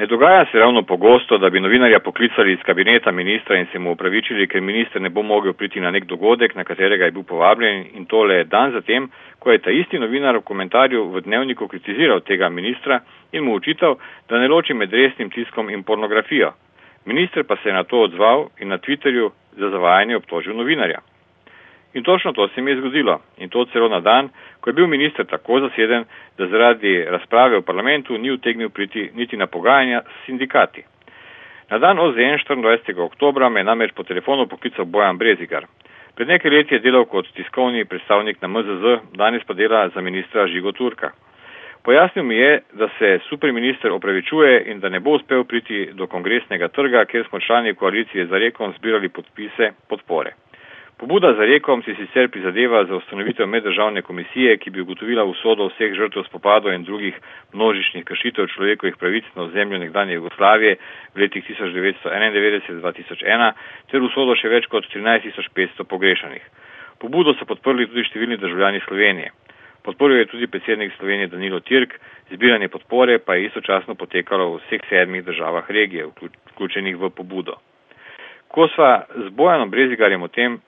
Ne dogaja se ravno pogosto, da bi novinarja poklicali iz kabineta ministra in se mu upravičili, ker minister ne bo mogel priti na nek dogodek, na katerega je bil povabljen in tole dan zatem, ko je ta isti novinar v komentarju v dnevniku kritiziral tega ministra in mu učital, da ne loči med resnim tiskom in pornografijo. Minister pa se je na to odzval in na Twitterju za zavajanje obtožil novinarja. In točno to se mi je zgodilo. In to celo na dan, ko je bil minister tako zaseden, da zaradi razprave v parlamentu ni utegnil priti niti na pogajanja s sindikati. Na dan OZN 24. oktobra me je namreč po telefonu poklical Bojan Brezigar. Pred nekaj leti je delal kot tiskovni predstavnik na MZZ, danes pa dela za ministra Žigo Turka. Pojasnil mi je, da se superminister opravičuje in da ne bo uspel priti do kongresnega trga, kjer smo člani koalicije za rekom zbirali podpise podpore. Pobuda za rekom si sicer prizadeva za ustanovitev meddržavne komisije, ki bi ugotovila usodo vseh žrtev spopadov in drugih množičnih kršitev človekovih pravic na ozemlju nekdanje Jugoslavije v letih 1991-2001 ter usodo še več kot 13.500 pogrešanih. Pobudo so podprli tudi številni državljani Slovenije. Podporil je tudi predsednik Slovenije Danilo Tirk, zbiranje podpore pa je istočasno potekalo v vseh sedmih državah regije, vključenih v pobudo. Ko sva z Bojanom Brezigarjem o tem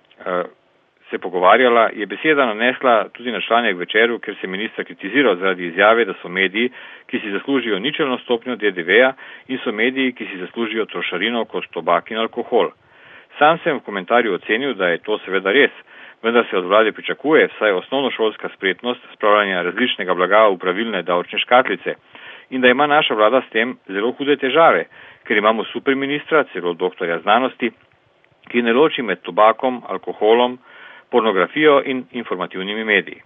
se pogovarjala, je beseda nanesla tudi na članek večeru, ker se minister kritiziral zaradi izjave, da so mediji, ki si zaslužijo ničelno stopnjo DDV-ja in so mediji, ki si zaslužijo trošarino kot tobak in alkohol. Sam sem v komentarju ocenil, da je to seveda res, vendar se od vlade pričakuje vsaj osnovnošolska spretnost spravljanja različnega blaga v pravilne davčne škatlice in da ima naša vlada s tem zelo hude težave, ker imamo superministra, celo doktorja znanosti, ki ne loči med tobakom, alkoholom, pornografijo in informativnimi mediji.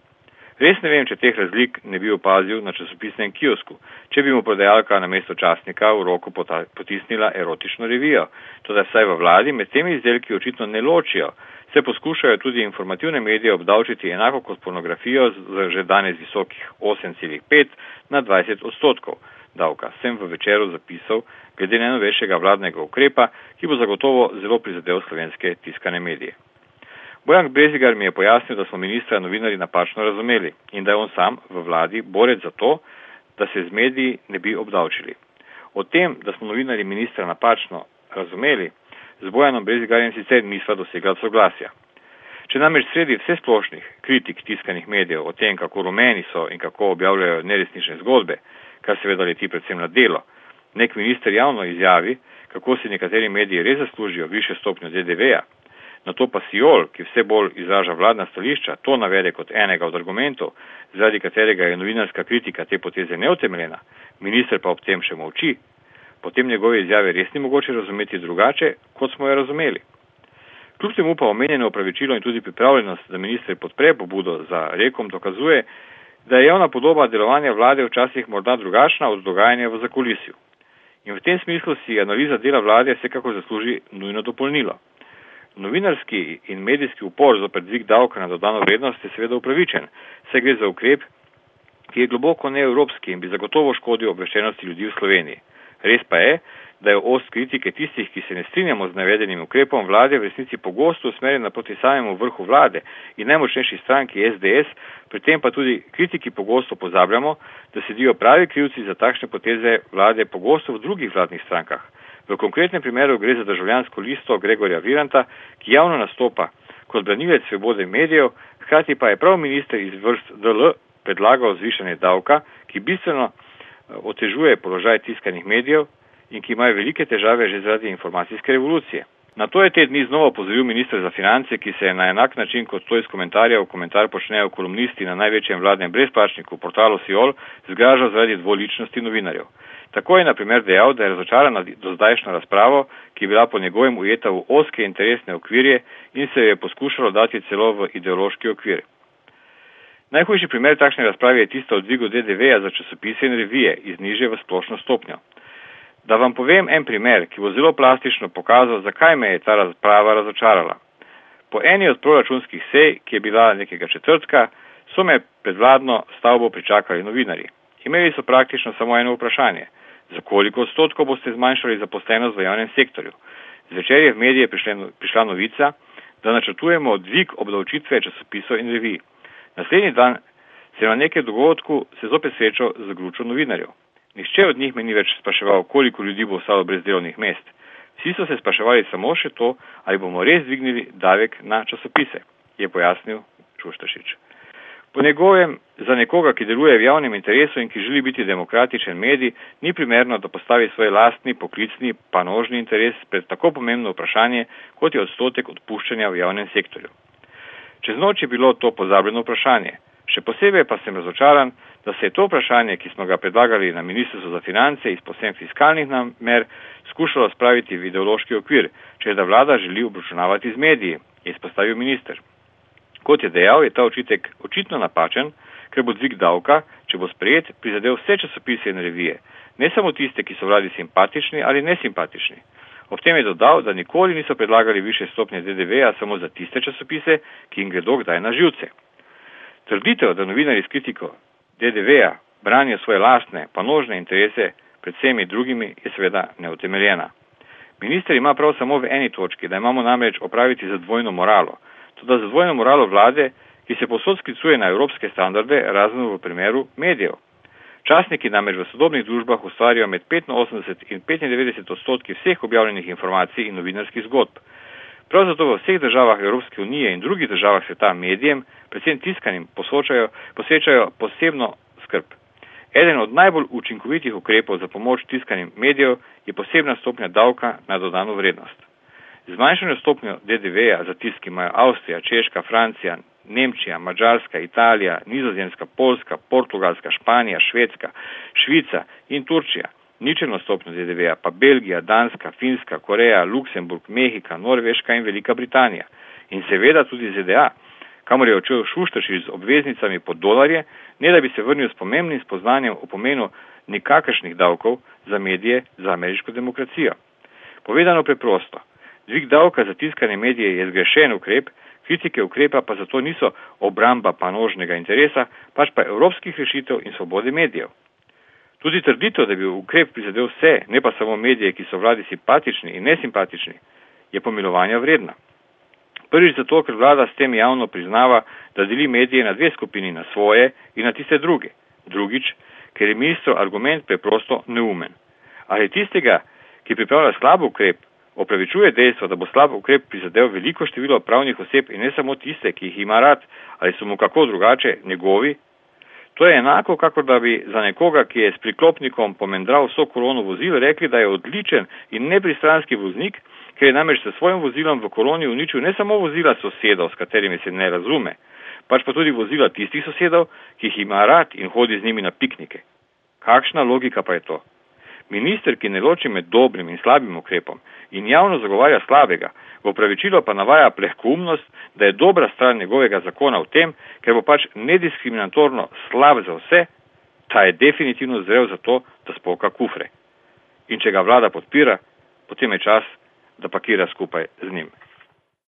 Res ne vem, če teh razlik ne bi opazil na časopisnem kiosku, če bi mu prodajalka na mesto časnika v roko potisnila erotično revijo. Toda saj v vladi med temi izdelki očitno ne ločijo, se poskušajo tudi informativne medije obdavčiti enako kot pornografijo z že danes visokih 8,5 na 20 odstotkov davka. Sem v večeru zapisal, glede najnovejšega vladnega ukrepa, ki bo zagotovo zelo prizadel slovenske tiskane medije. Bojan Brezigar mi je pojasnil, da smo ministra novinari napačno razumeli in da je on sam v vladi borec za to, da se z mediji ne bi obdavčili. O tem, da smo novinari ministra napačno razumeli, z Bojanom Brezigarjem sicer nisva dosegla soglasja. Če namreč sredi vse splošnih kritik tiskanih medijev o tem, kako rumeni so in kako objavljajo neresnične zgodbe, kar seveda leti predvsem na delo, nek minister javno izjavi, kako si nekateri mediji res zaslužijo više stopnjo DDV-ja, na to pa Siol, ki vse bolj izraža vladna stališča, to navede kot enega od argumentov, zaradi katerega je novinarska kritika te poteze neutemeljena, minister pa ob tem še molči, potem njegove izjave res ni mogoče razumeti drugače, kot smo jo razumeli. Kljub temu pa omenjeno opravičilo in tudi pripravljenost, da minister podpre pobudo za rekom, dokazuje, da je javna podoba delovanja vlade včasih morda drugačna od dogajanja v zakulisju. In v tem smislu si analiza dela vlade vsekako zasluži nujno dopolnilo. Novinarski in medijski upor za predvig davka na dodano vrednost je seveda upravičen, saj gre za ukrep, ki je globoko neevropski in bi zagotovo škodil obveščenosti ljudi v Sloveniji. Res pa je, da je ost kritike tistih, ki se ne strinjamo z navedenim ukrepom vlade, v resnici pogosto usmerjena proti samemu vrhu vlade in najmočnejši stranki SDS, pri tem pa tudi kritiki pogosto pozabljamo, da sedijo pravi krivci za takšne poteze vlade pogosto v drugih vladnih strankah. V konkretnem primeru gre za državljansko listo Gregorja Viranta, ki javno nastopa kot branilec svobode medijev, hkrati pa je prav minister iz vrst DL predlagal zvišanje davka, ki bistveno eh, otežuje položaj tiskanih medijev in ki imajo velike težave že zaradi informacijske revolucije. Na to je te dni znova pozoril ministr za finance, ki se je na enak način kot to iz komentarja v komentar počnejo kolumnisti na največjem vladnem brezplačniku portalu Siol zgražal zaradi dvoličnosti novinarjev. Tako je na primer dejal, da je razočaran na dozdajšnjo razpravo, ki je bila po njegovem ujeta v oske interesne okvirje in se je poskušalo dati celo v ideološki okvir. Najhujši primer takšne razprave je tisto o dvigu DDV-ja za časopise in revije iz niže v splošno stopnjo. Da vam povem en primer, ki bo zelo plastično pokazal, zakaj me je ta razprava razočarala. Po eni od proračunskih sej, ki je bila nekega četrtka, so me pred vladno stavbo pričakali novinari. Imeli so praktično samo eno vprašanje. Za koliko odstotkov boste zmanjšali zaposlenost v javnem sektorju? Zvečer je v medije prišla, prišla novica, da načrtujemo dvig obdavčitve časopisov in revij. Naslednji dan se na nekaj dogodku se zopet srečal z gručo novinarjev. Nihče od njih me ni več spraševal, koliko ljudi bo ostalo brez delovnih mest. Vsi so se spraševali samo še to, ali bomo res dvignili davek na časopise, je pojasnil Šuštašič. Po njegovem, za nekoga, ki deluje v javnem interesu in ki želi biti demokratičen medij, ni primerno, da postavi svoj lastni, poklicni, panožni interes pred tako pomembno vprašanje, kot je odstotek odpuščanja v javnem sektorju. Čez noč je bilo to pozabljeno vprašanje. Še posebej pa sem razočaran, da se je to vprašanje, ki smo ga predlagali na Ministrstvu za finance iz posebn fiskalnih namer, skušalo spraviti v ideološki okvir, če da vlada želi obračunavati z mediji, je izpostavil minister. Kot je dejal, je ta očitek očitno napačen, ker bo dvig davka, če bo sprejet, prizadel vse časopise in revije, ne samo tiste, ki so vladi simpatični ali nesimpatični. Ob tem je dodal, da nikoli niso predlagali više stopnje DDV-ja samo za tiste časopise, ki jim gredo kdaj na živce. Trditev, da novinari s kritiko DDV-ja branijo svoje lastne, pa nožne interese pred vsemi drugimi, je seveda neutemeljena. Minister ima prav samo v eni točki, da imamo namreč opraviti za dvojno moralo tudi za dvojno moralo vlade, ki se posod sklicuje na evropske standarde, razen v primeru medijev. Časniki namreč v sodobnih družbah ustvarjajo med 85 in 95 odstotki vseh objavljenih informacij in novinarskih zgodb. Prav zato v vseh državah Evropske unije in drugih državah sveta medijem, predvsem tiskanim, posvečajo posebno skrb. Eden od najbolj učinkovitih ukrepov za pomoč tiskanim medijev je posebna stopnja davka na dodano vrednost. Zmanjšanje stopnjo DDV-ja za tisk, imajo Avstrija, Češka, Francija, Nemčija, Mačarska, Italija, Nizozemska, Poljska, Portugalska, Španija, Švedska, Švica in Turčija. Ničelno stopnjo DDV-ja pa Belgija, Danska, Finska, Koreja, Luksemburg, Mehika, Norveška in Velika Britanija. In seveda tudi ZDA, kamor je očel Šuštaši z obveznicami pod dolarje, ne da bi se vrnil s pomembnim spoznanjem o pomenu nikakršnih davkov za medije za ameriško demokracijo. Povedano preprosto, Dvig davka za tiskane medije je zgrešen ukrep, kritike ukrepa pa zato niso obramba panožnega interesa, pač pa evropskih rešitev in svobode medijev. Tudi trditev, da bi ukrep prizadel vse, ne pa samo medije, ki so vladi simpatični in nesimpatični, je pomilovanja vredna. Prvič zato, ker vlada s tem javno priznava, da deli medije na dve skupini, na svoje in na tiste druge. Drugič, ker je ministro argument preprosto neumen. Ali tistega, ki pripravlja slab ukrep, opravičuje dejstvo, da bo slab ukrep prizadel veliko število pravnih oseb in ne samo tiste, ki jih ima rad ali so mu kako drugače njegovi. To je enako, kako da bi za nekoga, ki je s priklopnikom pomendral vso kolono vozil, rekli, da je odličen in nepristranski voznik, ker je namreč s svojim vozilom v koloni uničil ne samo vozila sosedov, s katerimi se ne razume, pač pa tudi vozila tistih sosedov, ki jih ima rad in hodi z njimi na piknike. Kakšna logika pa je to? Minister, ki ne loči med dobrim in slabim ukrepom in javno zagovarja slabega, v pravičilo pa navaja plehkumnost, da je dobra stran njegovega zakona v tem, ker bo pač nediskriminatorno slab za vse, ta je definitivno zrel za to, da spoka kufre. In če ga vlada podpira, potem je čas, da pakira skupaj z njim.